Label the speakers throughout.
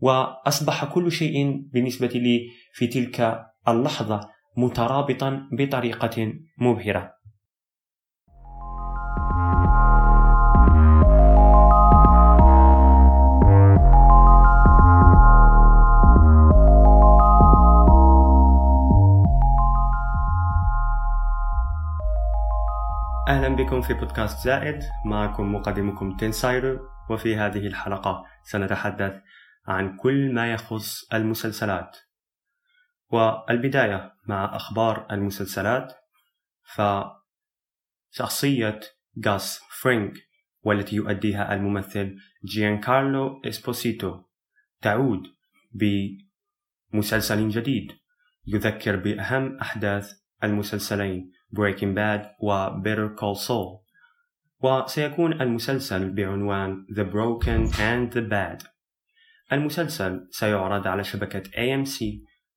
Speaker 1: وأصبح كل شيء بالنسبة لي في تلك اللحظة مترابطا بطريقة مبهرة. أهلا بكم في بودكاست زائد. معكم مقدمكم تنسايرو وفي هذه الحلقة سنتحدث عن كل ما يخص المسلسلات. والبداية مع أخبار المسلسلات فشخصية غاس فرينك والتي يؤديها الممثل جيان كارلو إسبوسيتو تعود بمسلسل جديد يذكر بأهم أحداث المسلسلين Breaking Bad و Better Call Saul. وسيكون المسلسل بعنوان The Broken and the Bad. المسلسل سيعرض على شبكة AMC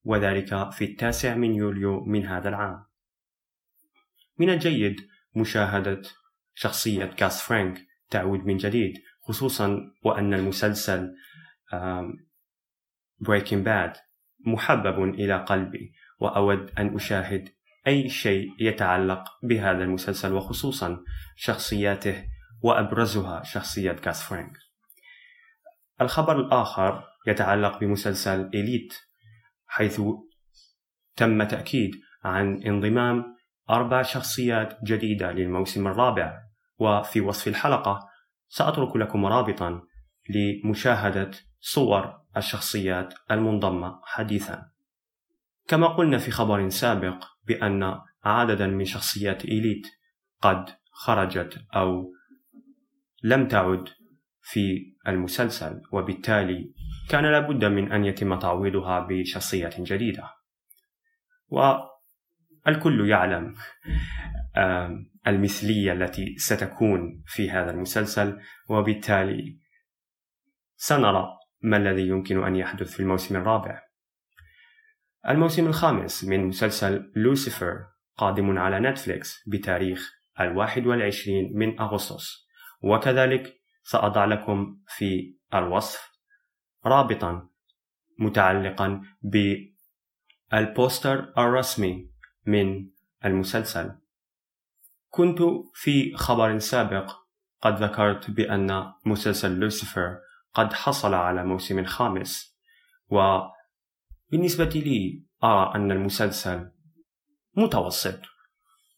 Speaker 1: وذلك في التاسع من يوليو من هذا العام. من الجيد مشاهدة شخصية كاس فرانك تعود من جديد خصوصا وأن المسلسل Breaking Bad محبب إلى قلبي وأود أن أشاهد أي شيء يتعلق بهذا المسلسل وخصوصا شخصياته وأبرزها شخصية كاس فرانك. الخبر الآخر يتعلق بمسلسل إليت حيث تم تأكيد عن انضمام أربع شخصيات جديدة للموسم الرابع. وفي وصف الحلقة سأترك لكم رابطا لمشاهدة صور الشخصيات المنضمة حديثا. كما قلنا في خبر سابق بأن عددا من شخصيات إليت قد خرجت أو لم تعد في المسلسل وبالتالي كان لابد من أن يتم تعويضها بشخصيات جديدة. والكل يعلم المثلية التي ستكون في هذا المسلسل وبالتالي سنرى ما الذي يمكن أن يحدث في الموسم الرابع. الموسم الخامس من مسلسل لوسيفر قادم على نتفليكس بتاريخ الواحد والعشرين من أغسطس. وكذلك سأضع لكم في الوصف رابطا متعلقا بالبوستر الرسمي من المسلسل. كنت في خبر سابق قد ذكرت بأن مسلسل لوسيفر قد حصل على موسم خامس وبالنسبة لي أرى أن المسلسل متوسط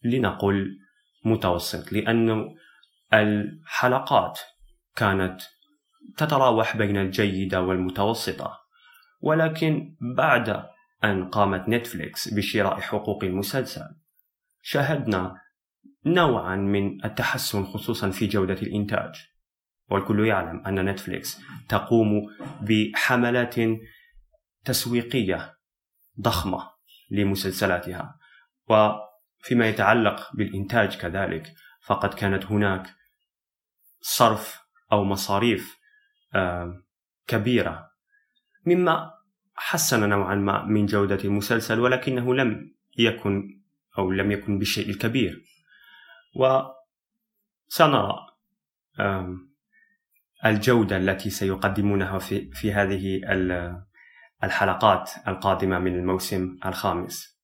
Speaker 1: لنقل متوسط لأن الحلقات كانت تتراوح بين الجيدة والمتوسطة ولكن بعد أن قامت نتفليكس بشراء حقوق المسلسل شاهدنا نوعا من التحسن خصوصا في جودة الإنتاج. والكل يعلم أن نتفليكس تقوم بحملات تسويقية ضخمة لمسلسلاتها وفيما يتعلق بالإنتاج كذلك فقد كانت هناك صرف أو مصاريف كبيرة. مما حسن نوعا ما من جودة المسلسل ولكنه لم يكن أو لم يكن بالشيء الكبير وسنرى الجودة التي سيقدمونها في, في هذه الحلقات القادمة من الموسم الخامس.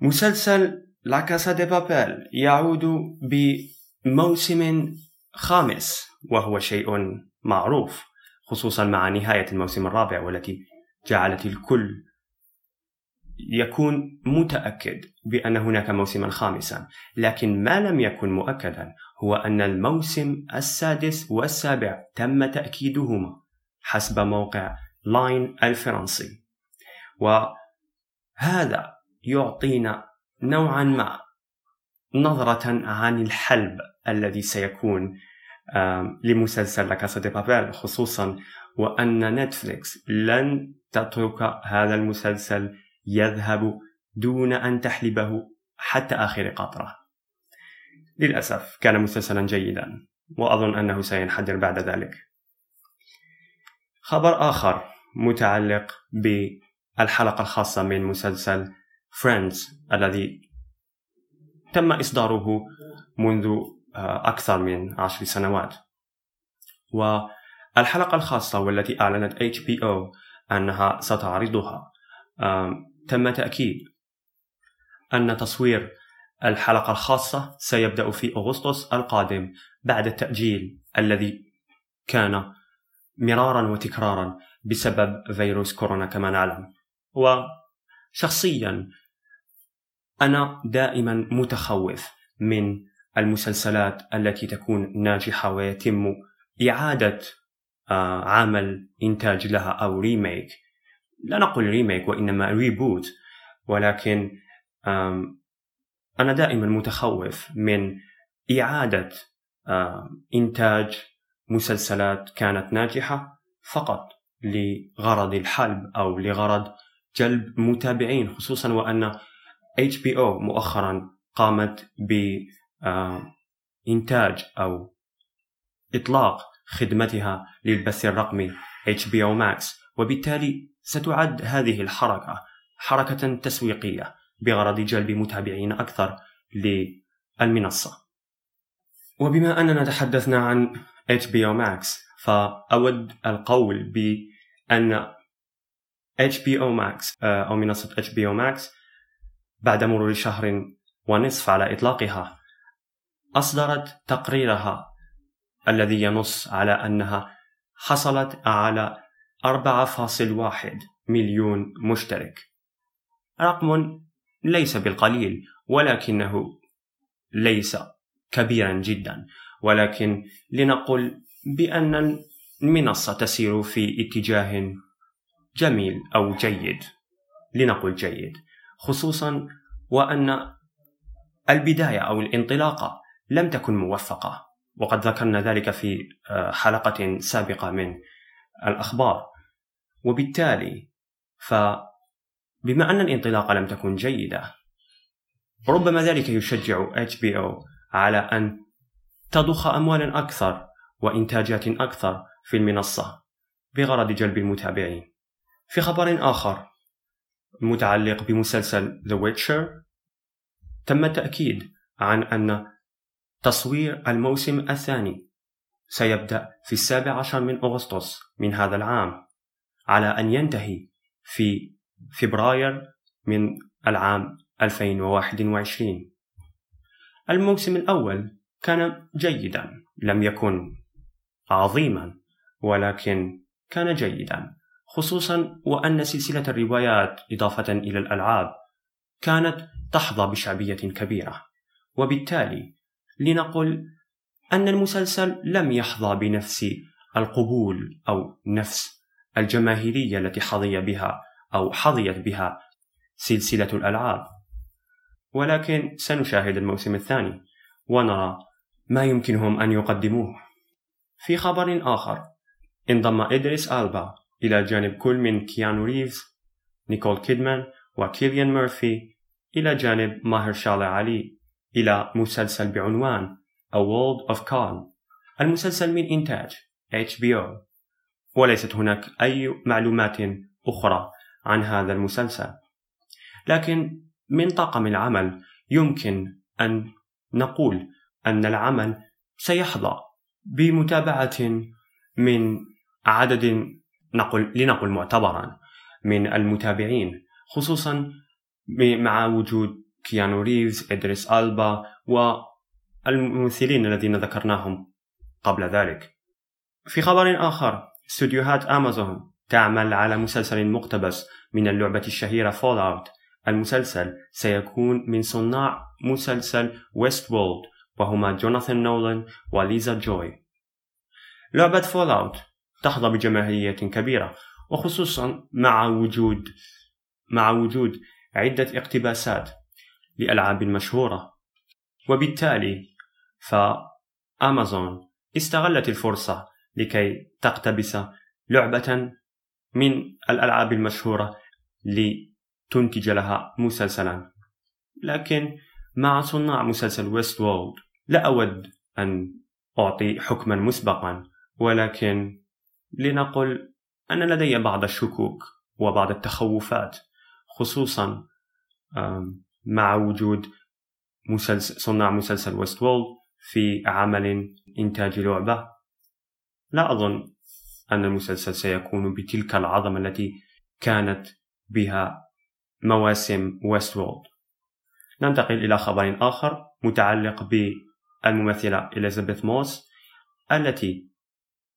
Speaker 1: مسلسل لا كاسا دي بابيل يعود بموسم خامس وهو شيء معروف خصوصا مع نهاية الموسم الرابع والتي جعلت الكل يكون متأكد بأن هناك موسما خامسا. لكن ما لم يكن مؤكدا هو أن الموسم السادس والسابع تم تأكيدهما حسب موقع لاين الفرنسي. وهذا يعطينا نوعا ما نظرة عن الحلب الذي سيكون لمسلسل La Casa de Papel خصوصا وأن نتفليكس لن تترك هذا المسلسل يذهب دون أن تحلبه حتى آخر قطرة. للأسف كان مسلسلا جيدا وأظن أنه سينحدر بعد ذلك. خبر آخر متعلق بالحلقة الخاصة من مسلسل Friends الذي تم إصداره منذ آه، أكثر من عشر سنوات. الحلقة الخاصة والتي أعلنت HBO أنها ستعرضها تم تأكيد أن تصوير الحلقة الخاصة سيبدأ في أغسطس القادم بعد التأجيل الذي كان مرارا وتكرارا بسبب فيروس كورونا كما نعلم. وشخصيا أنا دائما متخوف من المسلسلات التي تكون ناجحة ويتم إعادة آه، عمل إنتاج لها أو remake. لا نقول remake وإنما reboot ولكن أنا دائما متخوف من إعادة إنتاج مسلسلات كانت ناجحة فقط لغرض الحلب أو لغرض جلب متابعين خصوصا وأن HBO مؤخرا قامت بإنتاج أو إطلاق خدمتها للبث الرقمي HBO Max وبالتالي ستعد هذه الحركة حركة تسويقية بغرض جلب متابعين أكثر للمنصة. وبما أننا تحدثنا عن HBO Max فأود القول بأن HBO Max آه، أو منصة HBO Max بعد مرور شهر ونصف على إطلاقها أصدرت تقريرها الذي ينص على أنها حصلت على 4.1 مليون مشترك. رقم ليس بالقليل ولكنه ليس كبيرا جدا. ولكن لنقل بأن المنصة تسير في اتجاه جميل أو جيد. لنقل جيد. خصوصا وأن البداية أو الانطلاقة لم تكن موفقة. وقد ذكرنا ذلك في آه، حلقة سابقة من الأخبار. وبالتالي فبما أن الانطلاقة لم تكن جيدة ربما ذلك يشجع HBO على أن تضخ أموالا أكثر وإنتاجات أكثر في المنصة بغرض جلب المتابعين. في خبر آخر متعلق بمسلسل The Witcher. تم التأكيد عن أن تصوير الموسم الثاني سيبدأ في السابع عشر من أغسطس من هذا العام على أن ينتهي في فبراير من العام 2021 الموسم الأول كان جيدا لم يكن عظيما ولكن كان جيدا. خصوصا وأن سلسلة الروايات إضافة إلى الألعاب كانت تحظى بشعبية كبيرة. وبالتالي لنقل أن المسلسل لم يحظى بنفس القبول أو نفس الجماهيرية التي حظي بها أو حظيت بها سلسلة الألعاب. ولكن سنشاهد الموسم الثاني ونرى ما يمكنهم أن يقدموه. في خبر آخر انضم إدريس ألبا إلى جانب كل من كيانو ريفز نيكول كيدمان وكيليان ميرفي إلى جانب ماهر شالع علي إلى مسلسل بعنوان A World of Calm. المسلسل من إنتاج HBO وليست هناك أي معلومات أخرى عن هذا المسلسل. لكن من طاقم العمل يمكن أن نقول أن العمل سيحظى بمتابعة من عدد نقل لنقل معتبرا من المتابعين خصوصا مع وجود كيانو ريفز إدريس ألبا والممثلين الذين ذكرناهم قبل ذلك. في خبر آخر استوديوهات أمازون تعمل على مسلسل مقتبس من اللعبة الشهيرة Fallout المسلسل سيكون من صناع مسلسل Westworld وهما جوناثان نولان وليزا جوي. لعبة فول أوت تحظى بجماهيرية كبيرة وخصوصا مع وجود مع وجود عدة اقتباسات لألعاب مشهورة. وبالتالي فأمازون استغلت الفرصة لكي تقتبس لعبة من الألعاب المشهورة لتنتج لها مسلسلا. لكن مع صناع مسلسل ويست وولد لا أود أن أعطي حكما مسبقا ولكن لنقل أن لدي بعض الشكوك وبعض التخوفات خصوصا مع وجود مسلسل صناع مسلسل ويست وولد في عمل إنتاج لعبة. لا أظن أن المسلسل سيكون بتلك العظمة التي كانت بها مواسم ويست وولد ننتقل إلى خبر آخر متعلق بالممثلة إليزابيث موس التي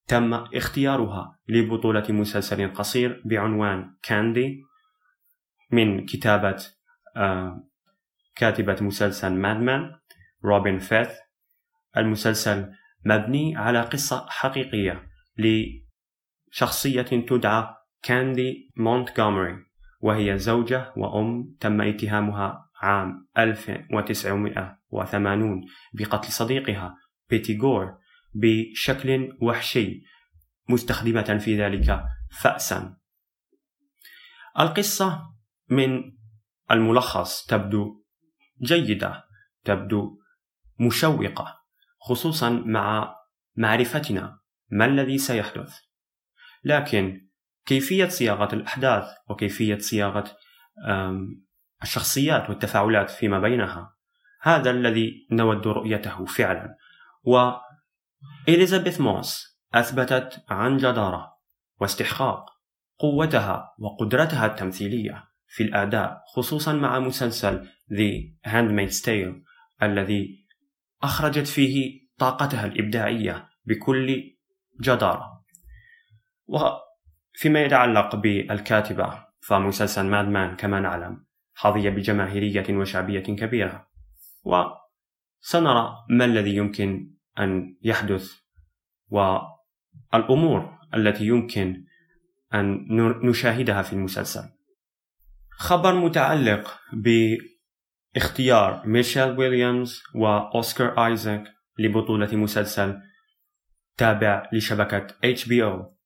Speaker 1: تم اختيارها لبطولة مسلسل قصير بعنوان كاندي من كتابة آه، كاتبة مسلسل مادمان روبن فيث. المسلسل مبني على قصة حقيقية لشخصية تدعى كاندي مونتغومري وهي زوجة وأم تم اتهامها عام 1980 بقتل صديقها بيتي غور بشكل وحشي مستخدمة في ذلك فأسا. القصة من الملخص تبدو جيدة تبدو مشوقة خصوصا مع معرفتنا ما الذي سيحدث. لكن كيفية صياغة الأحداث وكيفية صياغة الشخصيات والتفاعلات فيما بينها هذا الذي نود رؤيته فعلا. وإليزابيث موس أثبتت عن جدارة واستحقاق قوتها وقدرتها التمثيلية في الأداء خصوصا مع مسلسل The Handmaid's Tale الذي أخرجت فيه طاقتها الإبداعية بكل جدارة. وفيما يتعلق بالكاتبة فمسلسل ماد مان كما نعلم حظي بجماهيرية وشعبية كبيرة. وسنرى ما الذي يمكن أن يحدث والأمور التي يمكن أن نشاهدها في المسلسل خبر متعلق باختيار ميشيل ويليامز وأوسكار آيزاك لبطولة مسلسل تابع لشبكة HBO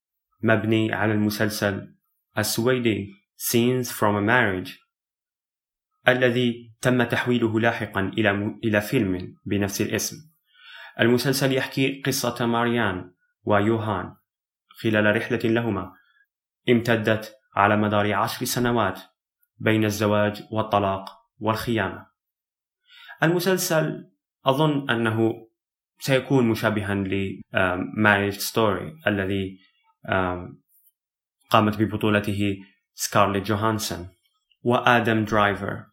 Speaker 1: مبني على المسلسل السويدي Scenes from a Marriage الذي تم تحويله لاحقا إلى فيلم بنفس الاسم. المسلسل يحكي قصة ماريان ويوهان خلال رحلة لهما امتدت على مدار عشر سنوات بين الزواج والطلاق والخيانة. المسلسل أظن أنه سيكون مشابها ل Marriage Story الذي قامت ببطولته سكارليت جوهانسون وآدم درايفر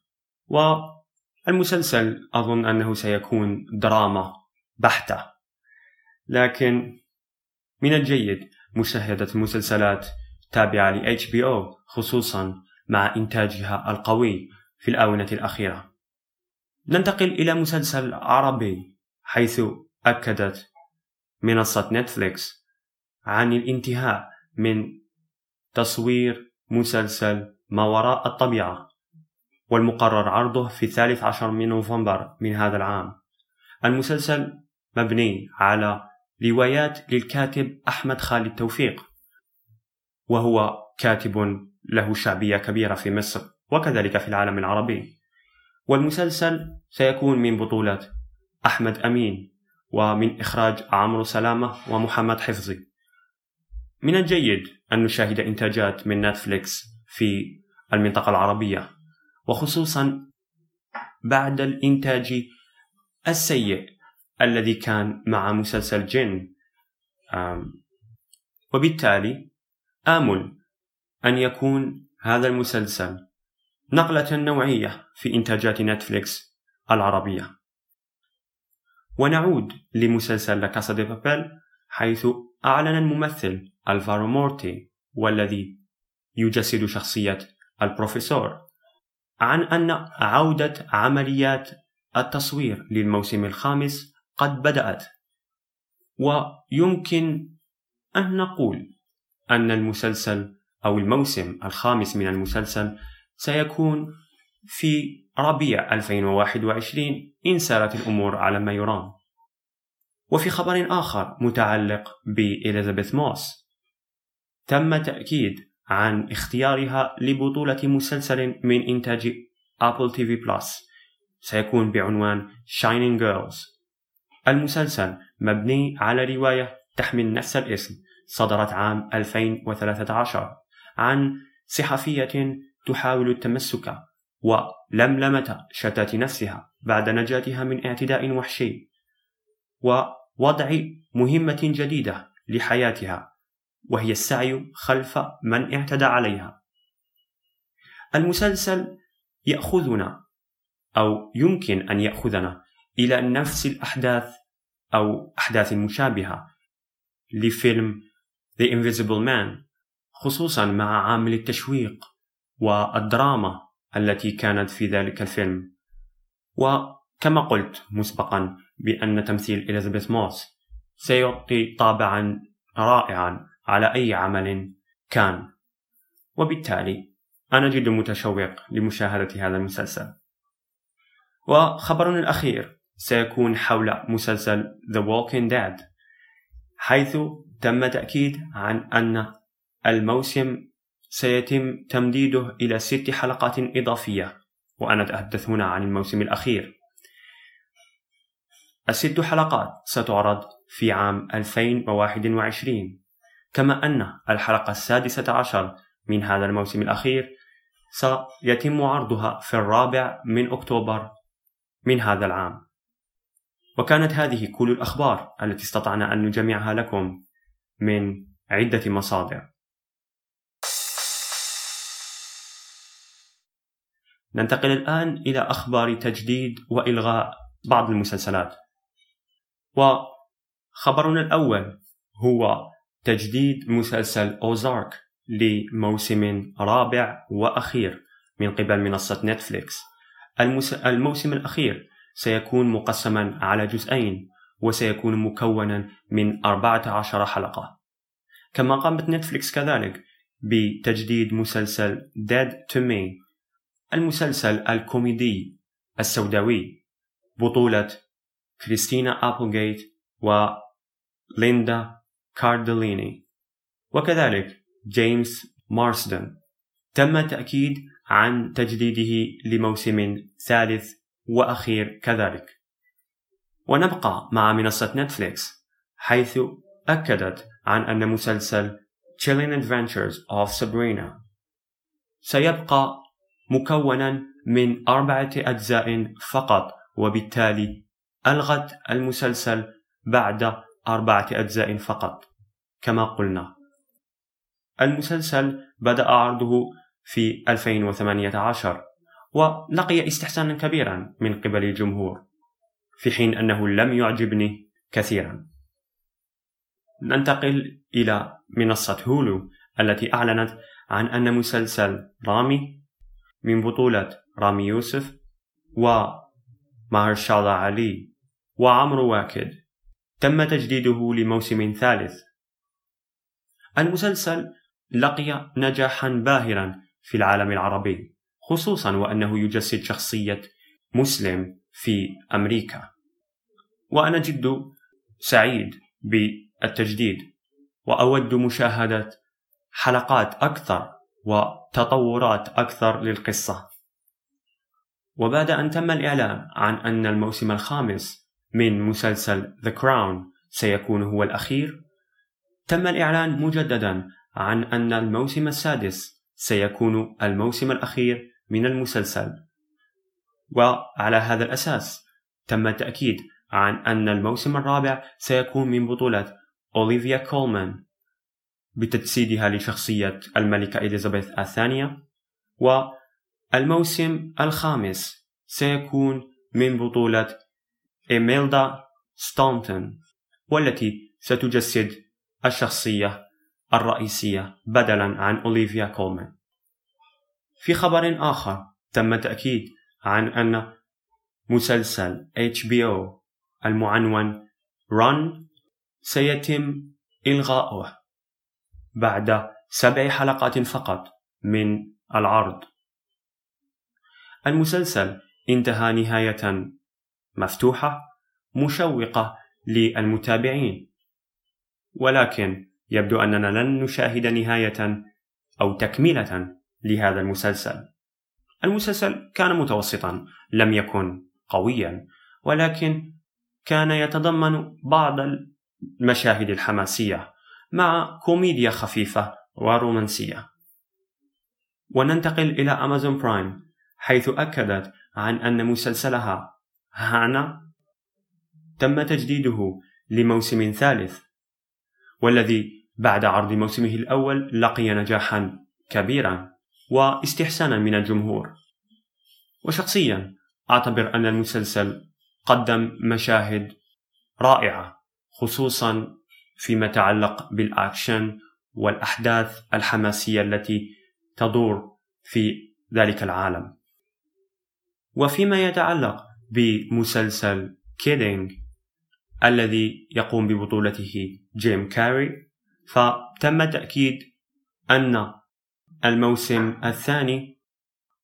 Speaker 1: والمسلسل أظن أنه سيكون دراما بحتة. لكن من الجيد مشاهدة مسلسلات تابعة ل HBO خصوصا مع إنتاجها القوي في الآونة الأخيرة. ننتقل إلى مسلسل عربي حيث أكدت منصة نتفليكس عن الانتهاء من تصوير مسلسل ما وراء الطبيعة والمقرر عرضه في الثالث عشر من نوفمبر من هذا العام. المسلسل مبني على روايات للكاتب أحمد خالد توفيق وهو كاتب له شعبية كبيرة في مصر وكذلك في العالم العربي. والمسلسل سيكون من بطولة أحمد أمين ومن إخراج عمرو سلامة ومحمد حفظي. من الجيد أن نشاهد إنتاجات من نتفليكس في المنطقة العربية وخصوصا بعد الإنتاج السيء الذي كان مع مسلسل جن. وبالتالي آمل أن يكون هذا المسلسل نقلة نوعية في إنتاجات نتفليكس العربية. ونعود لمسلسل لاكاسا دي بابيل حيث أعلن الممثل ألفارو مورتي والذي يجسد شخصية البروفيسور عن أن عودة عمليات التصوير للموسم الخامس قد بدأت. ويمكن أن نقول أن المسلسل أو الموسم الخامس من المسلسل سيكون في ربيع 2021 إن سارت الأمور على ما يرام. وفي خبر آخر متعلق بإليزابيث موس تم تأكيد عن اختيارها لبطولة مسلسل من إنتاج أبل تي في بلس سيكون بعنوان Shining Girls. المسلسل مبني على رواية تحمل نفس الاسم صدرت عام 2013 عن صحفية تحاول التمسك ولملمة شتات نفسها بعد نجاتها من اعتداء وحشي ووضع مهمة جديدة لحياتها وهي السعي خلف من اعتدى عليها. المسلسل يأخذنا أو يمكن أن يأخذنا إلى نفس الأحداث أو أحداث مشابهة لفيلم The Invisible Man خصوصا مع عامل التشويق والدراما التي كانت في ذلك الفيلم. وكما قلت مسبقا بأن تمثيل إليزابيث موس سيعطي طابعا رائعا على أي عمل كان. وبالتالي أنا جد متشوق لمشاهدة هذا المسلسل. وخبرنا الأخير سيكون حول مسلسل The Walking Dead حيث تم تأكيد عن أن الموسم سيتم تمديده إلى ست حلقات إضافية وأنا أتحدث هنا عن الموسم الأخير. الست حلقات ستعرض في عام 2021 كما أن الحلقة السادسة عشر من هذا الموسم الأخير سيتم عرضها في الرابع من أكتوبر من هذا العام. وكانت هذه كل الأخبار التي استطعنا أن نجمعها لكم من عدة مصادر ننتقل الآن إلى أخبار تجديد وإلغاء بعض المسلسلات. وخبرنا الأول هو تجديد مسلسل أوزارك لموسم رابع وأخير من قبل منصة نتفليكس. الموسم الأخير سيكون مقسما على جزئين وسيكون مكونا من 14 حلقة. كما قامت نتفليكس كذلك بتجديد مسلسل Dead to Me المسلسل الكوميدي السوداوي. بطولة كريستينا أبلغيت وليندا كاردليني. وكذلك جيمس مارسدن تم تأكيد عن تجديده لموسم ثالث وأخير كذلك. ونبقى مع منصة نتفليكس حيث أكدت عن أن مسلسل Chilling Adventures of Sabrina سيبقى مكونا من أربعة أجزاء فقط وبالتالي ألغت المسلسل بعد أربعة أجزاء فقط كما قلنا. المسلسل بدأ عرضه في 2018 ولقي استحسانا كبيرا من قبل الجمهور في حين أنه لم يعجبني كثيرا. ننتقل إلى منصة هولو التي أعلنت عن أن مسلسل رامي من بطولة رامي يوسف ومهرشالا علي وعمرو واكد تم تجديده لموسم ثالث. المسلسل لقي نجاحا باهرا في العالم العربي. خصوصا وأنه يجسد شخصية مسلم في أمريكا وأنا جد سعيد بالتجديد وأود مشاهدة حلقات أكثر وتطورات أكثر للقصة. وبعد أن تم الإعلان عن أن الموسم الخامس من مسلسل The Crown سيكون هو الأخير، تم الإعلان مجددا عن أن الموسم السادس سيكون الموسم الأخير من المسلسل. وعلى هذا الأساس تم التأكيد عن أن الموسم الرابع سيكون من بطولة أوليفيا كولمان بتجسيدها لشخصية الملكة إليزابيث الثانية والموسم الخامس سيكون من بطولة إيميلدا ستونتون والتي ستجسد الشخصية الرئيسية بدلا عن أوليفيا كولمان في خبر آخر تم تأكيد عن أن مسلسل HBO المعنون Run سيتم إلغاؤه بعد سبع حلقات فقط من العرض. المسلسل انتهى نهاية مفتوحة مشوقة للمتابعين. ولكن يبدو أننا لن نشاهد نهاية أو تكملة لهذا المسلسل. المسلسل كان متوسطا لم يكن قويا ولكن كان يتضمن بعض المشاهد الحماسية مع كوميديا خفيفة ورومانسية. وننتقل إلى أمازون برايم حيث أكدت عن أن مسلسلها هانا تم تجديده لموسم ثالث. والذي بعد عرض موسمه الأول لقي نجاحا كبيرا. واستحسانا من الجمهور. وشخصيا أعتبر أن المسلسل قدم مشاهد رائعة خصوصا فيما يتعلق بالأكشن والأحداث الحماسية التي تدور في ذلك العالم. وفيما يتعلق بمسلسل Kidding الذي يقوم ببطولته جيم كاري فتم تأكيد أن الموسم الثاني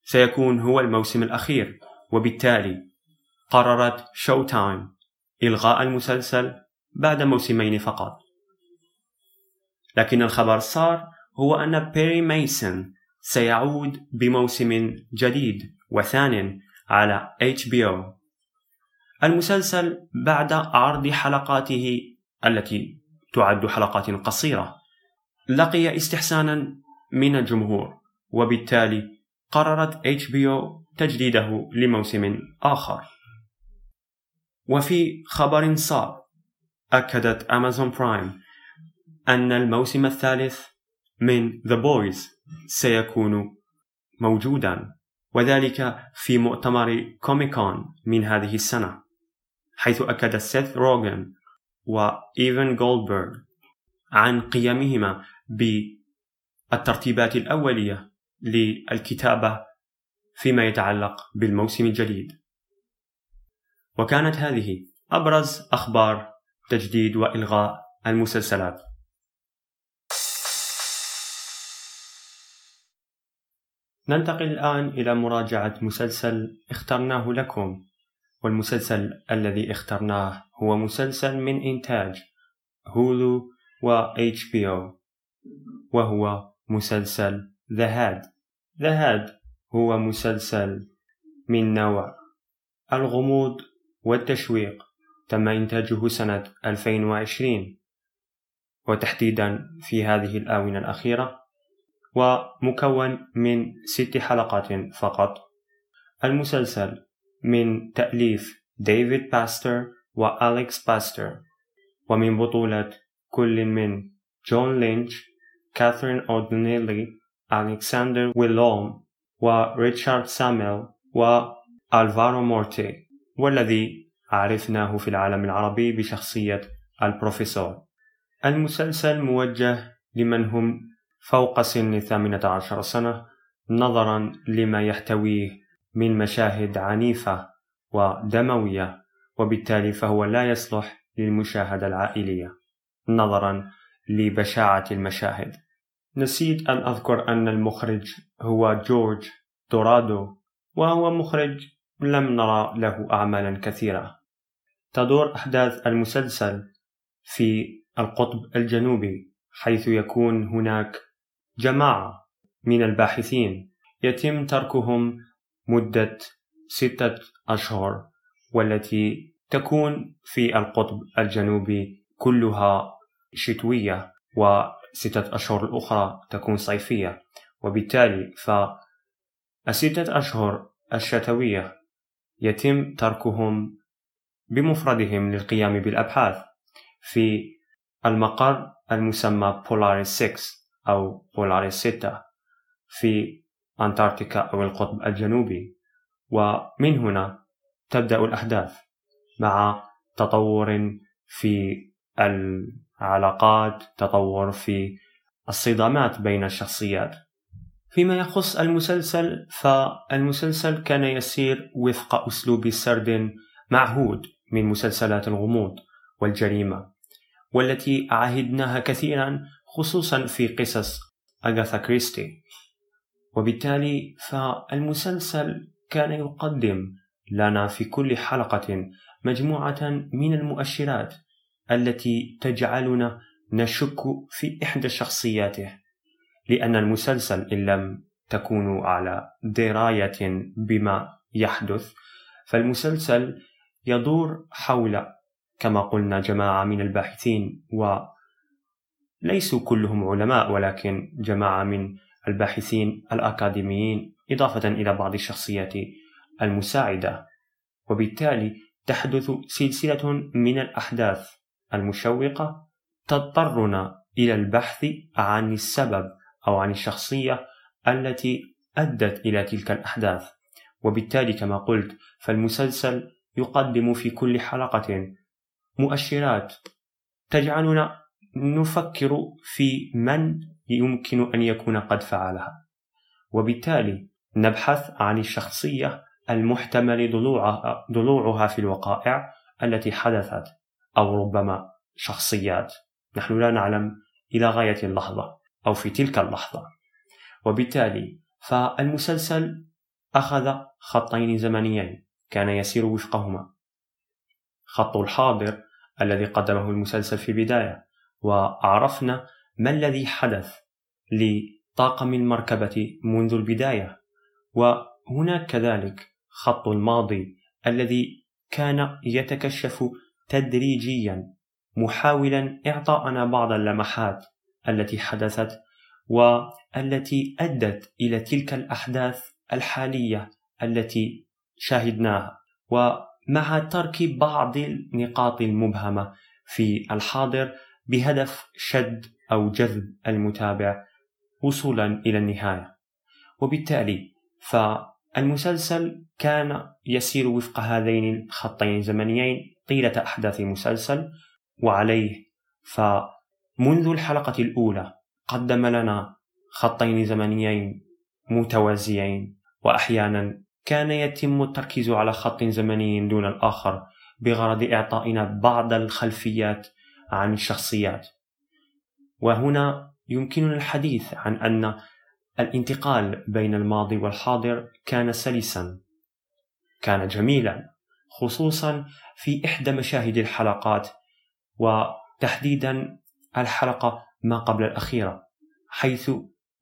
Speaker 1: سيكون هو الموسم الأخير وبالتالي قررت شو تايم إلغاء المسلسل بعد موسمين فقط. لكن الخبر صار هو أن بيري ميسون سيعود بموسم جديد وثان على HBO المسلسل بعد عرض حلقاته التي تعد حلقات قصيرة لقي استحسانا من الجمهور وبالتالي قررت HBO تجديده لموسم آخر. وفي خبر صار أكدت أمازون برايم أن الموسم الثالث من The Boys سيكون موجودا وذلك في مؤتمر كوميكون من هذه السنة حيث أكد سيث روغن وإيفن جولدبرغ عن قيامهما بالترتيبات الأولية للكتابة فيما يتعلق بالموسم الجديد. وكانت هذه أبرز أخبار تجديد وإلغاء المسلسلات. ننتقل الآن إلى مراجعة مسلسل اخترناه لكم والمسلسل الذي اخترناه هو مسلسل من إنتاج هولو و HBO وهو مسلسل The Head The هو مسلسل من نوع. الغموض والتشويق تم إنتاجه سنة 2020 وتحديدا في هذه الآونة الأخيرة. ومكون من ست حلقات فقط. المسلسل من تأليف ديفيد باستر وأليكس باستر. ومن بطولة كل من جون لينش كاثرين أودنيلي ألكسندر ويلوم وريتشارد ساميل وألفارو مورتي والذي عرفناه في العالم العربي بشخصية البروفيسور. المسلسل موجه لمن هم فوق سن الثامنة عشر سنة نظرا لما يحتويه من مشاهد عنيفة ودموية وبالتالي فهو لا يصلح للمشاهدة العائلية نظرا لبشاعة المشاهد. نسيت أن أذكر أن المخرج هو جورج دورادو وهو مخرج لم نرى له أعمالا كثيرة. تدور أحداث المسلسل في القطب الجنوبي حيث يكون هناك جماعة من الباحثين يتم تركهم مدة ستة أشهر والتي تكون في القطب الجنوبي كلها شتوية وستة أشهر الأخرى تكون صيفية وبالتالي فالستة أشهر الشتوية يتم تركهم بمفردهم للقيام بالأبحاث في المقر المسمى بولاريس 6 أو بولاريس 6 في أنتاركتيكا أو القطب الجنوبي ومن هنا تبدأ الأحداث مع تطور في العلاقات تطور في الصدامات بين الشخصيات. فيما يخص المسلسل فالمسلسل كان يسير وفق أسلوب سرد معهود من مسلسلات الغموض والجريمة والتي عهدناها كثيرا خصوصا في قصص أغاثا كريستي. وبالتالي فالمسلسل كان يقدم لنا في كل حلقة مجموعة من المؤشرات التي تجعلنا نشك في إحدى شخصياته لأن المسلسل إن لم تكونوا على دراية بما يحدث فالمسلسل يدور حول كما قلنا جماعة من الباحثين وليسوا كلهم علماء ولكن جماعة من الباحثين الأكاديميين إضافة إلى بعض الشخصيات المساعدة. وبالتالي تحدث سلسلة من الأحداث. المشوقة تضطرنا إلى البحث عن السبب أو عن الشخصية التي أدت إلى تلك الأحداث. وبالتالي كما قلت فالمسلسل يقدم في كل حلقة مؤشرات تجعلنا نفكر في من يمكن أن يكون قد فعلها. وبالتالي نبحث عن الشخصية المحتمل ضلوعها, في الوقائع التي حدثت. أو ربما شخصيات. نحن لا نعلم إلى غاية اللحظة أو في تلك اللحظة. وبالتالي فالمسلسل أخذ خطين زمنيين كان يسير وفقهما. خط الحاضر الذي قدمه المسلسل في البداية وعرفنا ما الذي حدث لطاقم المركبة منذ البداية. وهناك كذلك خط الماضي الذي كان يتكشف تدريجيا محاولا إعطاءنا بعض اللمحات التي حدثت والتي أدت إلى تلك الأحداث الحالية التي شاهدناها. ومع ترك بعض النقاط المبهمة في الحاضر بهدف شد أو جذب المتابع وصولا إلى النهاية. وبالتالي فالمسلسل كان يسير وفق هذين الخطين الزمنيين طيلة أحداث المسلسل وعليه فمنذ الحلقة الأولى قدم لنا خطين زمنيين متوازيين وأحيانا كان يتم التركيز على خط زمني دون الآخر بغرض إعطائنا بعض الخلفيات عن الشخصيات. وهنا يمكننا الحديث عن أن الانتقال بين الماضي والحاضر كان سلسا كان جميلا خصوصا في إحدى مشاهد الحلقات وتحديدا الحلقة ما قبل الأخيرة حيث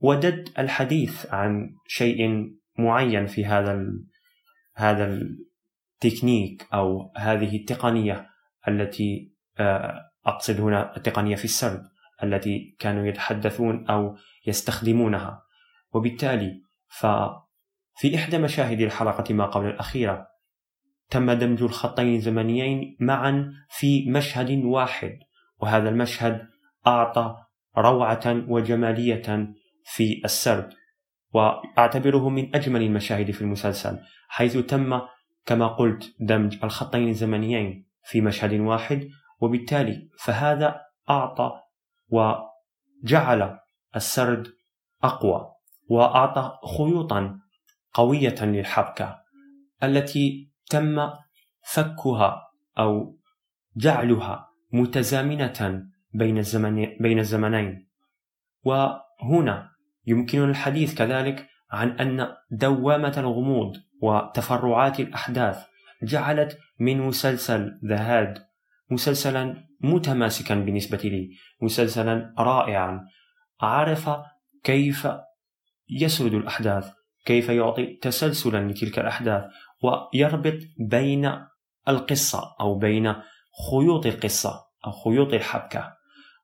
Speaker 1: وددت الحديث عن شيء معين في هذا ال... هذا التكنيك أو هذه التقنية التي آه، أقصد هنا التقنية في السرد التي كانوا يتحدثون أو يستخدمونها. وبالتالي ففي إحدى مشاهد الحلقة ما قبل الأخيرة تم دمج الخطين الزمنيين معا في مشهد واحد وهذا المشهد أعطى روعة وجمالية في السرد وأعتبره من أجمل المشاهد في المسلسل حيث تم كما قلت دمج الخطين الزمنيين في مشهد واحد وبالتالي فهذا أعطى وجعل السرد أقوى وأعطى خيوطا قوية للحبكة التي تم فكها أو جعلها متزامنة بين الزمن بين الزمنين. وهنا يمكننا الحديث كذلك عن أن دوامة الغموض وتفرعات الأحداث جعلت من مسلسل ذا هاد مسلسلا متماسكا بالنسبة لي مسلسلا رائعا. عرف كيف يسرد الأحداث كيف يعطي تسلسلا لتلك الأحداث. ويربط بين القصة أو بين خيوط القصة أو خيوط الحبكة.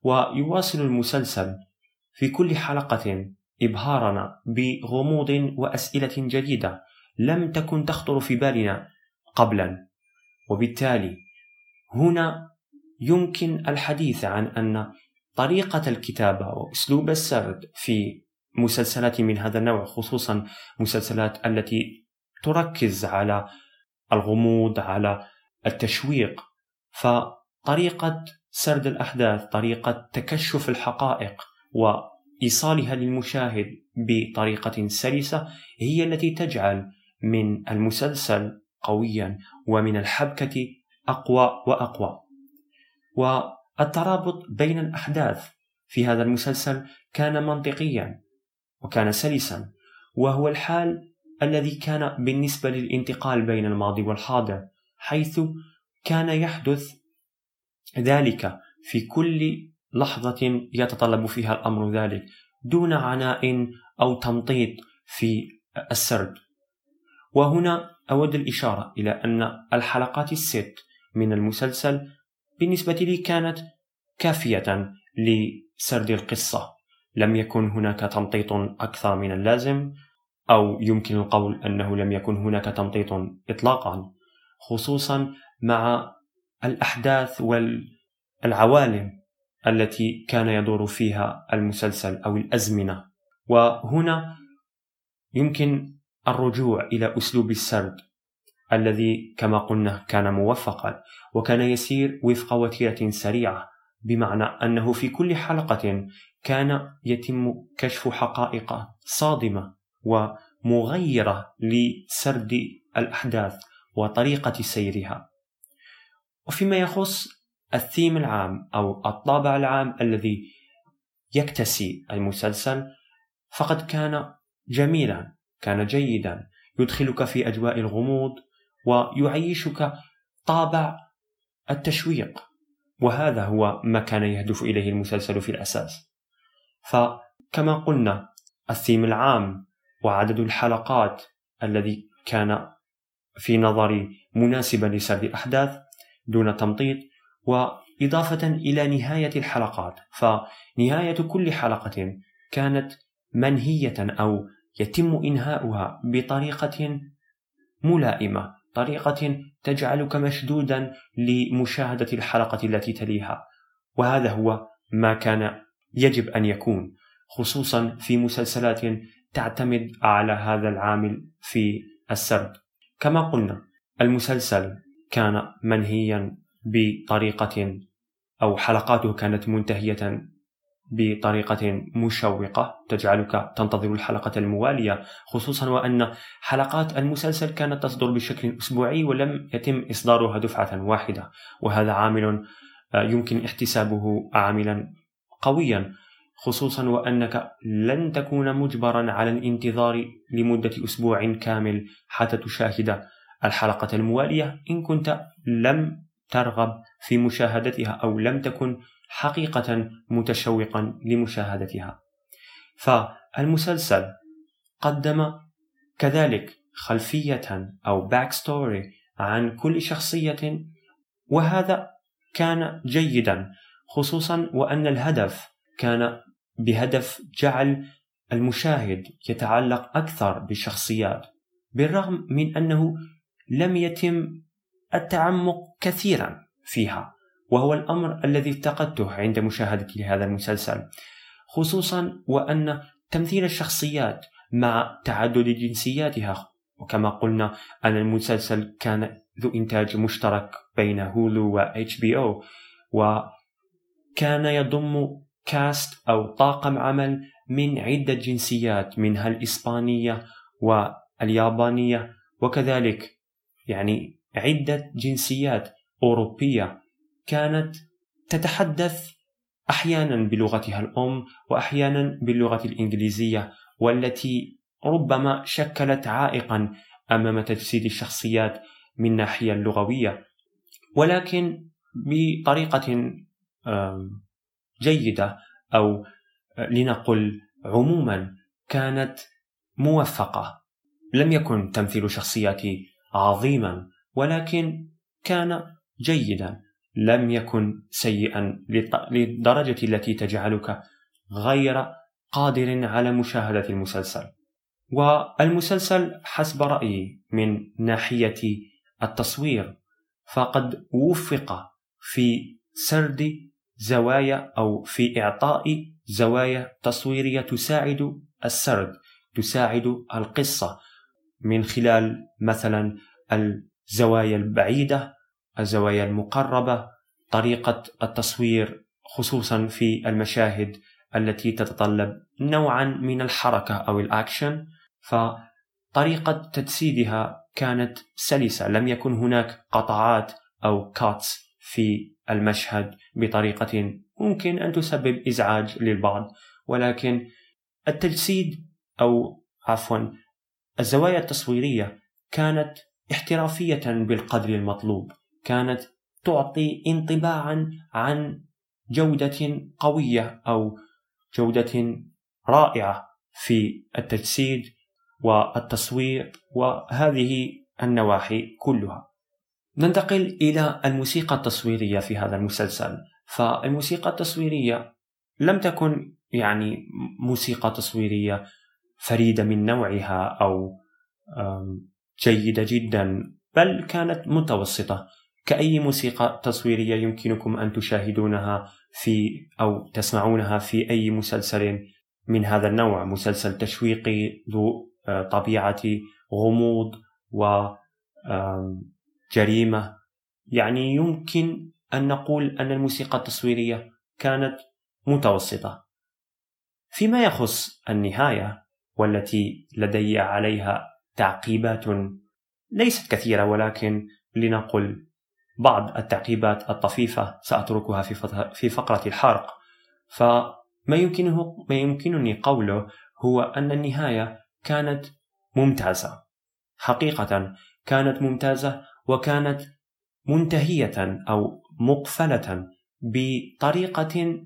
Speaker 1: ويواصل المسلسل في كل حلقة إبهارنا بغموض وأسئلة جديدة لم تكن تخطر في بالنا قبلا. وبالتالي هنا يمكن الحديث عن أن طريقة الكتابة وأسلوب السرد في مسلسلات من هذا النوع خصوصا مسلسلات التي تركز على الغموض على التشويق. فطريقة سرد الأحداث طريقة تكشف الحقائق وإيصالها للمشاهد بطريقة سلسة هي التي تجعل من المسلسل قويا ومن الحبكة أقوى وأقوى. والترابط بين الأحداث في هذا المسلسل كان منطقيا وكان سلسا وهو الحال الذي كان بالنسبة للانتقال بين الماضي والحاضر حيث كان يحدث ذلك في كل لحظة يتطلب فيها الأمر ذلك دون عناء أو تمطيط في السرد. وهنا أود الإشارة إلى أن الحلقات الست من المسلسل بالنسبة لي كانت كافية لسرد القصة. لم يكن هناك تمطيط أكثر من اللازم أو يمكن القول أنه لم يكن هناك تمطيط إطلاقا خصوصا مع الأحداث والعوالم التي كان يدور فيها المسلسل أو الأزمنة. وهنا يمكن الرجوع إلى أسلوب السرد الذي كما قلنا كان موفقا وكان يسير وفق وتيرة سريعة بمعنى أنه في كل حلقة كان يتم كشف حقائق صادمة. ومغيرة لسرد الأحداث وطريقة سيرها. وفيما يخص الثيم العام أو الطابع العام الذي يكتسي المسلسل فقد كان جميلا كان جيدا يدخلك في أجواء الغموض ويعيشك طابع التشويق وهذا هو ما كان يهدف إليه المسلسل في الأساس. فكما قلنا الثيم العام وعدد الحلقات الذي كان في نظري مناسبا لسرد الأحداث دون تمطيط وإضافة إلى نهاية الحلقات. فنهاية كل حلقة كانت منهية أو يتم إنهاؤها بطريقة ملائمة طريقة تجعلك مشدودا لمشاهدة الحلقة التي تليها. وهذا هو ما كان يجب أن يكون خصوصا في مسلسلات تعتمد على هذا العامل في السرد. كما قلنا المسلسل كان منهيا بطريقة أو حلقاته كانت منتهية بطريقة مشوقة. تجعلك تنتظر الحلقة الموالية خصوصا وأن حلقات المسلسل كانت تصدر بشكل أسبوعي ولم يتم إصدارها دفعة واحدة وهذا عامل آه، يمكن احتسابه عاملا قويا. خصوصا وأنك لن تكون مجبرا على الانتظار لمدة أسبوع كامل حتى تشاهد الحلقة الموالية. إن كنت لم ترغب في مشاهدتها أو لم تكن حقيقة متشوقا لمشاهدتها. فالمسلسل قدم كذلك خلفية أو back story عن كل شخصية وهذا كان جيدا خصوصا وأن الهدف كان بهدف جعل المشاهد يتعلق أكثر بالشخصيات بالرغم من أنه لم يتم التعمق كثيرا فيها وهو الأمر الذي افتقدته عند مشاهدتي لهذا المسلسل خصوصا وأن تمثيل الشخصيات مع تعدد جنسياتها وكما قلنا أن المسلسل كان ذو إنتاج مشترك بين هولو و أو وكان يضم كاست أو طاقم عمل من عدة جنسيات منها الإسبانية واليابانية وكذلك يعني عدة جنسيات أوروبية كانت تتحدث أحيانا بلغتها الأم وأحيانا باللغة الإنجليزية والتي ربما شكلت عائقا أمام تجسيد الشخصيات من الناحيه اللغوية. ولكن بطريقة جيدة أو لنقل عموما كانت موفقة لم يكن تمثيل شخصياتي عظيما ولكن كان جيدا لم يكن سيئا للدرجة التي تجعلك غير قادر على مشاهدة المسلسل. والمسلسل حسب رأيي من ناحية التصوير فقد وفق في سرد زوايا أو في إعطاء زوايا تصويرية تساعد السرد، تساعد القصة. من خلال مثلا الزوايا البعيدة الزوايا المقربة طريقة التصوير خصوصا في المشاهد التي تتطلب نوعا من الحركة أو الأكشن. فطريقة تجسيدها كانت سلسة لم يكن هناك قطعات أو cuts في المشهد بطريقة ممكن أن تسبب إزعاج للبعض ولكن التجسيد أو عفوا الزوايا التصويرية كانت احترافية بالقدر المطلوب كانت تعطي انطباعا عن جودة قوية أو جودة رائعة في التجسيد والتصوير وهذه النواحي كلها. ننتقل إلى الموسيقى التصويرية في هذا المسلسل، فالموسيقى التصويرية لم تكن يعني موسيقى تصويرية فريدة من نوعها أو جيدة جدا بل كانت متوسطة. كأي موسيقى تصويرية يمكنكم أن تشاهدونها في أو تسمعونها في أي مسلسل من هذا النوع. مسلسل تشويقي ذو آه، طبيعة غموض وجريمة يعني يمكن أن نقول أن الموسيقى التصويرية كانت متوسطة. فيما يخص النهاية والتي لدي عليها تعقيبات ليست كثيرة ولكن لنقل بعض التعقيبات الطفيفة سأتركها في في فقرة الحرق. فما يمكنه ما يمكنني قوله هو أن النهاية كانت ممتازة. حقيقة كانت ممتازة وكانت منتهية أو مقفلة بطريقة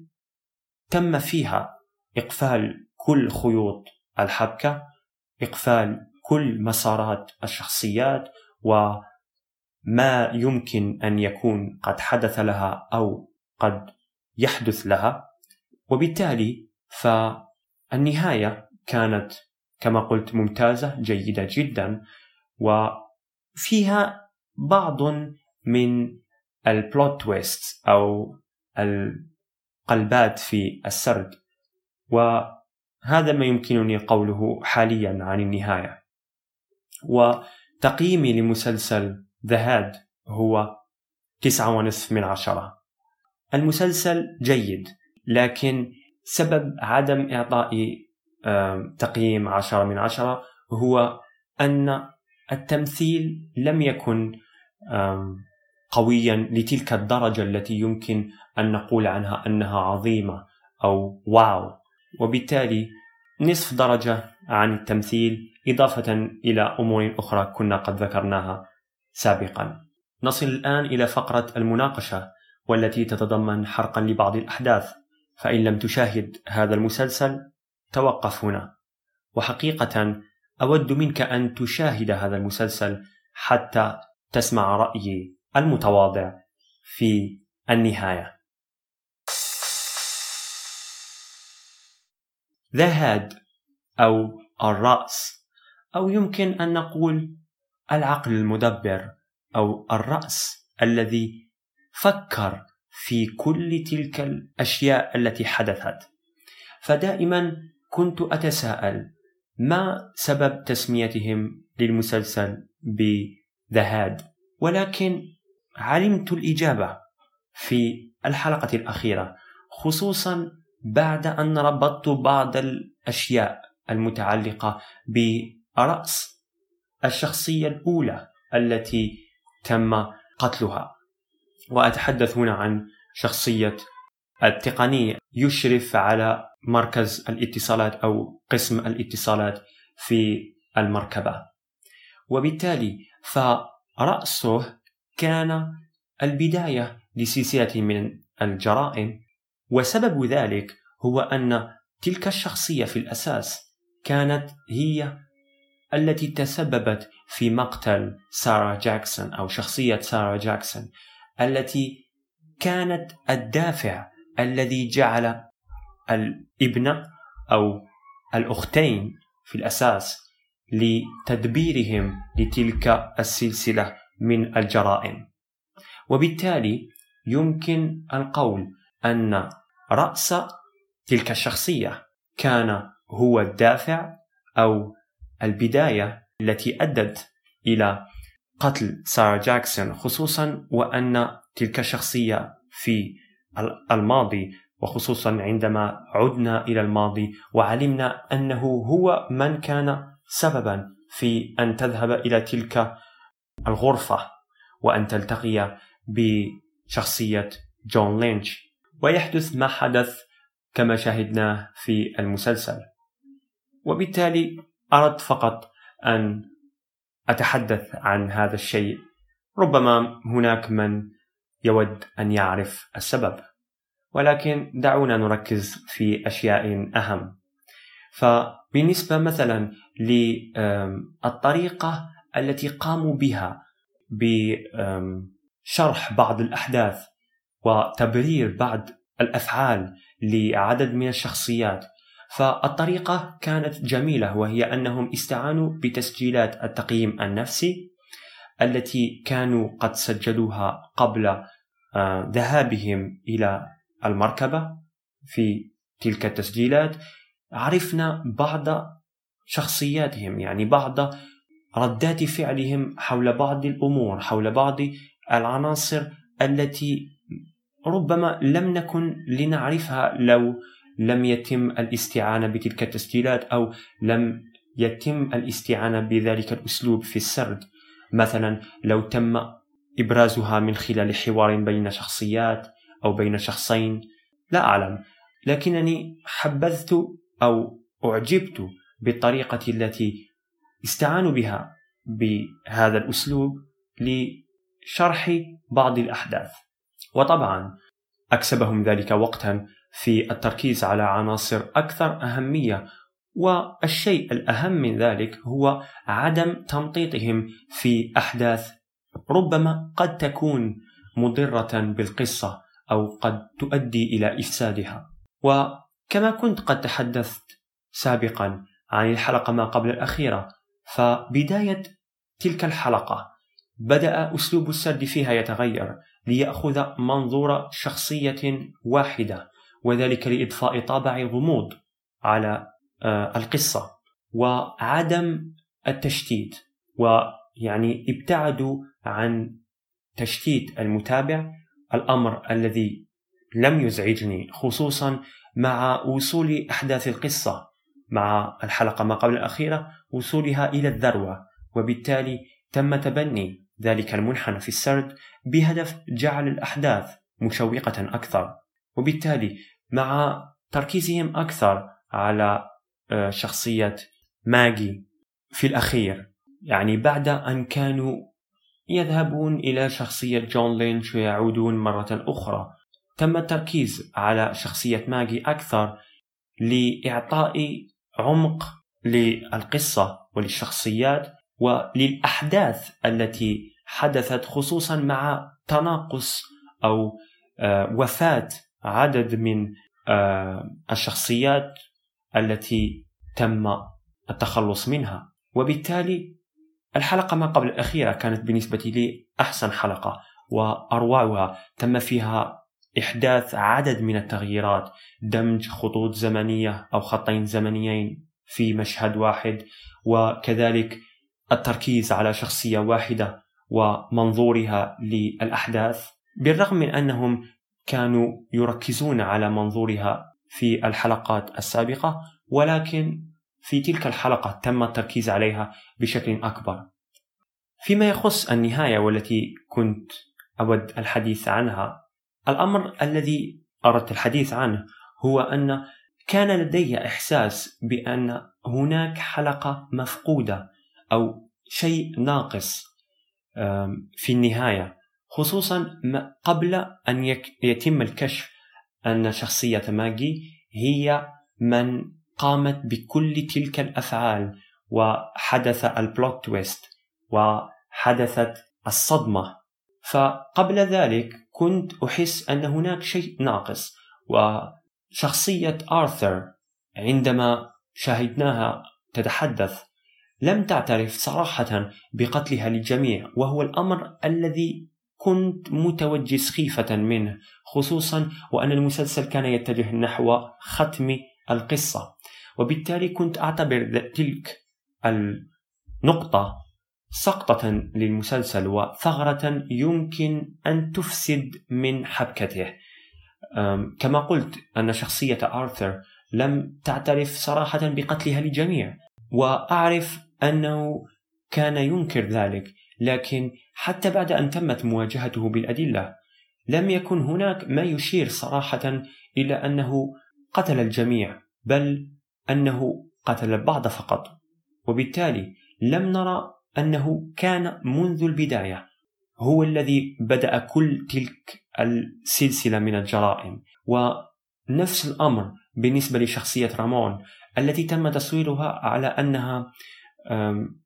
Speaker 1: تم فيها إقفال كل خيوط الحبكة إقفال كل مسارات الشخصيات وما يمكن أن يكون قد حدث لها أو قد يحدث لها. وبالتالي فالنهاية كانت كما قلت ممتازة جيدة جدا وفيها بعض من البلوت تويست أو القلبات في السرد وهذا ما يمكنني قوله حاليا عن النهاية. وتقييمي لمسلسل ذا هاد هو تسعة ونصف من عشرة. المسلسل جيد لكن سبب عدم إعطائي تقييم عشرة من عشرة هو أن التمثيل لم يكن قويا لتلك الدرجة التي يمكن أن نقول عنها أنها عظيمة أو واو. وبالتالي نصف درجة عن التمثيل إضافة إلى أمور أخرى كنا قد ذكرناها سابقا. نصل الآن إلى فقرة المناقشة والتي تتضمن حرقا لبعض الأحداث. فإن لم تشاهد هذا المسلسل توقف هنا. وحقيقة أود منك أن تشاهد هذا المسلسل حتى تسمع رأيي المتواضع في النهاية. ذا هاد أو الرأس أو يمكن أن نقول العقل المدبر أو الرأس الذي فكر في كل تلك الأشياء التي حدثت فدائما كنت أتساءل ما سبب تسميتهم للمسلسل بذا هاد ولكن علمت الإجابة في الحلقة الأخيرة خصوصا بعد أن ربطت بعض الأشياء المتعلقة برأس الشخصية الأولى التي تم قتلها. وأتحدث هنا عن شخصية التقني يشرف على مركز الاتصالات أو قسم الاتصالات في المركبة. وبالتالي فرأسه كان البداية لسلسلة من الجرائم وسبب ذلك هو أن تلك الشخصية في الأساس كانت هي التي تسببت في مقتل سارة جاكسون أو شخصية سارة جاكسون التي كانت الدافع الذي جعل الابن أو الأختين في الأساس لتدبيرهم لتلك السلسلة من الجرائم. وبالتالي يمكن القول أن رأس تلك الشخصية كان هو الدافع أو البداية التي أدت إلى قتل سارة جاكسون خصوصا وأن تلك الشخصية في الماضي وخصوصا عندما عدنا إلى الماضي وعلمنا أنه هو من كان سببا في أن تذهب إلى تلك الغرفة وأن تلتقي بشخصية جون لينش. ويحدث ما حدث كما شاهدناه في المسلسل. وبالتالي أردت فقط أن أتحدث عن هذا الشيء. ربما هناك من يود أن يعرف السبب. ولكن دعونا نركز في أشياء أهم. فبالنسبة مثلا للطريقة التي قاموا بها بشرح بعض الأحداث وتبرير بعض الأفعال لعدد من الشخصيات فالطريقة كانت جميلة وهي أنهم استعانوا بتسجيلات التقييم النفسي التي كانوا قد سجلوها قبل آه، ذهابهم إلى المركبة في تلك التسجيلات عرفنا بعض شخصياتهم يعني بعض ردات فعلهم حول بعض الأمور حول بعض العناصر التي ربما لم نكن لنعرفها لو لم يتم الاستعانة بتلك التسجيلات أو لم يتم الاستعانة بذلك الأسلوب في السرد. مثلا لو تم إبرازها من خلال حوار بين شخصيات أو بين شخصين لا أعلم لكنني حبذت أو أعجبت بالطريقة التي استعانوا بها بهذا الأسلوب لشرح بعض الأحداث. وطبعا أكسبهم ذلك وقتا في التركيز على عناصر أكثر أهمية والشيء الأهم من ذلك هو عدم تمطيطهم في أحداث ربما قد تكون مضرة بالقصة أو قد تؤدي إلى إفسادها. وكما كنت قد تحدثت سابقا عن الحلقة ما قبل الأخيرة فبداية تلك الحلقة بدأ أسلوب السرد فيها يتغير ليأخذ منظور شخصية واحدة وذلك لإضفاء طابع غموض على القصة وعدم التشتيت ويعني ابتعدوا عن تشتيت المتابع الأمر الذي لم يزعجني خصوصا مع وصول أحداث القصة مع الحلقة ما قبل الأخيرة وصولها إلى الذروة وبالتالي تم تبني ذلك المنحنى في السرد بهدف جعل الأحداث مشوقة أكثر وبالتالي مع تركيزهم أكثر على آه، شخصية ماجي في الأخير. يعني بعد أن كانوا يذهبون إلى شخصية جون لينش ويعودون مرة أخرى تم التركيز على شخصية ماجي أكثر لإعطاء عمق للقصة وللشخصيات وللأحداث التي حدثت خصوصا مع تناقص أو آه، وفاة عدد من آه، الشخصيات التي تم التخلص منها. وبالتالي الحلقة ما قبل الأخيرة كانت بالنسبة لي أحسن حلقة وأروعها. تم فيها إحداث عدد من التغييرات دمج خطوط زمنية أو خطين زمنيين في مشهد واحد وكذلك التركيز على شخصية واحدة ومنظورها للأحداث بالرغم من أنهم كانوا يركزون على منظورها في الحلقات السابقة ولكن في تلك الحلقة تم التركيز عليها بشكل أكبر. فيما يخص النهاية والتي كنت أود الحديث عنها الأمر الذي أردت الحديث عنه هو أن كان لدي إحساس بأن هناك حلقة مفقودة أو شيء ناقص في النهاية خصوصا قبل أن يتم الكشف أن شخصية ماجي هي من قامت بكل تلك الأفعال وحدث البلوت تويست وحدثت الصدمة. فقبل ذلك كنت أحس أن هناك شيء ناقص وشخصية آرثر عندما شاهدناها تتحدث لم تعترف صراحة بقتلها للجميع وهو الأمر الذي كنت متوجس خيفة منه خصوصا وأن المسلسل كان يتجه نحو ختم القصة. وبالتالي كنت أعتبر تلك النقطة سقطة للمسلسل وثغرة يمكن أن تفسد من حبكته. كما قلت أن شخصية آرثر لم تعترف صراحة بقتلها للجميع. وأعرف أنه كان ينكر ذلك. لكن حتى بعد أن تمت مواجهته بالأدلة لم يكن هناك ما يشير صراحة إلى أنه قتل الجميع بل أنه قتل البعض فقط. وبالتالي لم نرى أنه كان منذ البداية هو الذي بدأ كل تلك السلسلة من الجرائم. ونفس الأمر بالنسبة لشخصية رامون التي تم تصويرها على أنها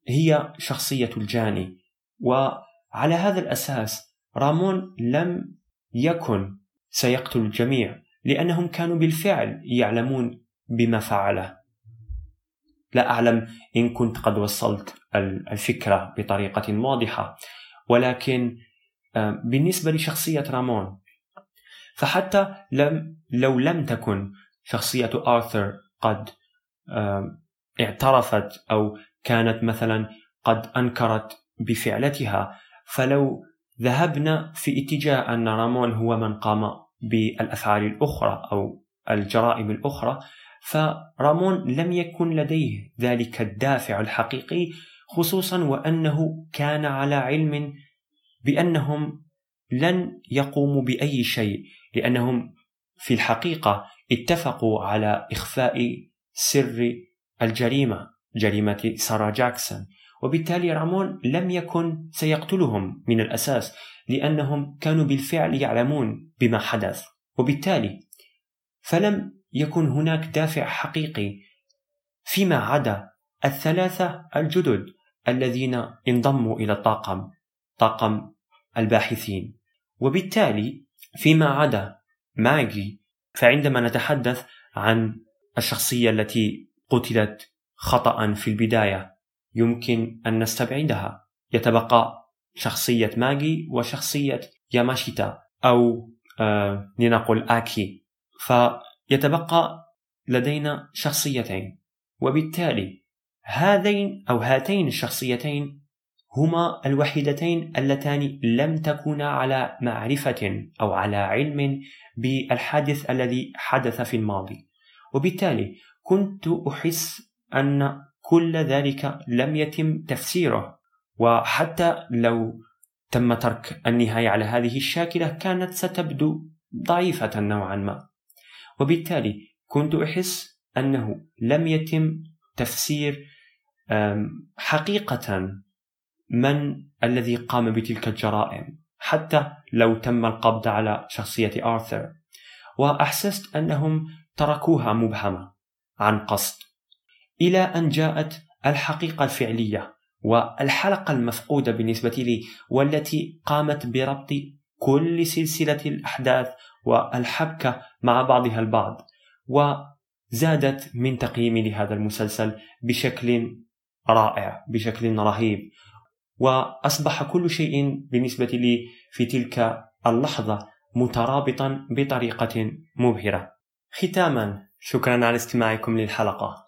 Speaker 1: هي شخصية الجاني. وعلى هذا الأساس رامون لم يكن سيقتل الجميع لأنهم كانوا بالفعل يعلمون بما فعله. لا أعلم إن كنت قد وصلت الفكرة بطريقة واضحة ولكن بالنسبة لشخصية رامون فحتى لم لو لم تكن شخصية آرثر قد اعترفت أو كانت مثلا قد أنكرت بفعلتها. فلو ذهبنا في اتجاه أن رامون هو من قام بالأفعال الأخرى أو الجرائم الأخرى فرامون لم يكن لديه ذلك الدافع الحقيقي خصوصا وأنه كان على علم بأنهم لن يقوموا بأي شيء لأنهم في الحقيقة اتفقوا على إخفاء سر الجريمة جريمة سارة جاكسون. وبالتالي رامون لم يكن سيقتلهم من الأساس لأنهم كانوا بالفعل يعلمون بما حدث. وبالتالي فلم يكن هناك دافع حقيقي فيما عدا الثلاثة الجدد الذين انضموا إلى الطاقم طاقم الباحثين. وبالتالي فيما عدا ماجي فعندما نتحدث عن الشخصية التي قتلت خطأ في البداية يمكن أن نستبعدها. يتبقى شخصية ماجي وشخصية ياماشيتا أو آه لنقل آكي. فيتبقى لدينا شخصيتين. وبالتالي هذين أو هاتين الشخصيتين هما الوحيدتين اللتان لم تكونا على معرفة أو على علم بالحادث الذي حدث في الماضي. وبالتالي كنت أحس أن كل ذلك لم يتم تفسيره. وحتى لو تم ترك النهاية على هذه الشاكلة كانت ستبدو ضعيفة نوعا ما. وبالتالي كنت أحس أنه لم يتم تفسير حقيقة من الذي قام بتلك الجرائم حتى لو تم القبض على شخصية آرثر. وأحسست أنهم تركوها مبهمة عن قصد. إلى أن جاءت الحقيقة الفعلية والحلقة المفقودة بالنسبة لي والتي قامت بربط كل سلسلة الأحداث والحبكة مع بعضها البعض وزادت من تقييمي لهذا المسلسل بشكل رائع بشكل رهيب. وأصبح كل شيء بالنسبة لي في تلك اللحظة مترابطا بطريقة مبهرة. ختاما شكرا على استماعكم للحلقة.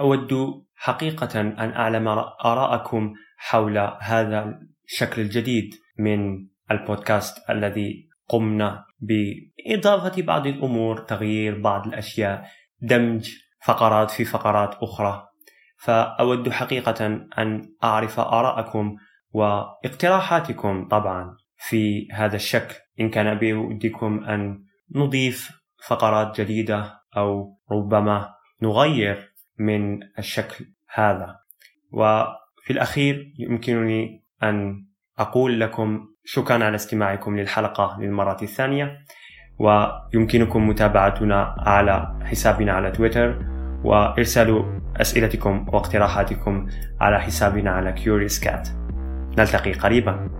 Speaker 1: أود حقيقة أن أعلم آراءكم حول هذا الشكل الجديد من البودكاست الذي قمنا بإضافة بعض الأمور تغيير بعض الأشياء دمج فقرات في فقرات أخرى. فأود حقيقة أن أعرف آراءكم واقتراحاتكم طبعا في هذا الشكل. إن كان بودكم أن نضيف فقرات جديدة أو ربما نغير من الشكل هذا. وفي الأخير يمكنني أن أقول لكم شكرا على استماعكم للحلقة للمرة الثانية ويمكنكم متابعتنا على حسابنا على تويتر وإرسال أسئلتكم واقتراحاتكم على حسابنا على Curious Cat. نلتقي قريبا.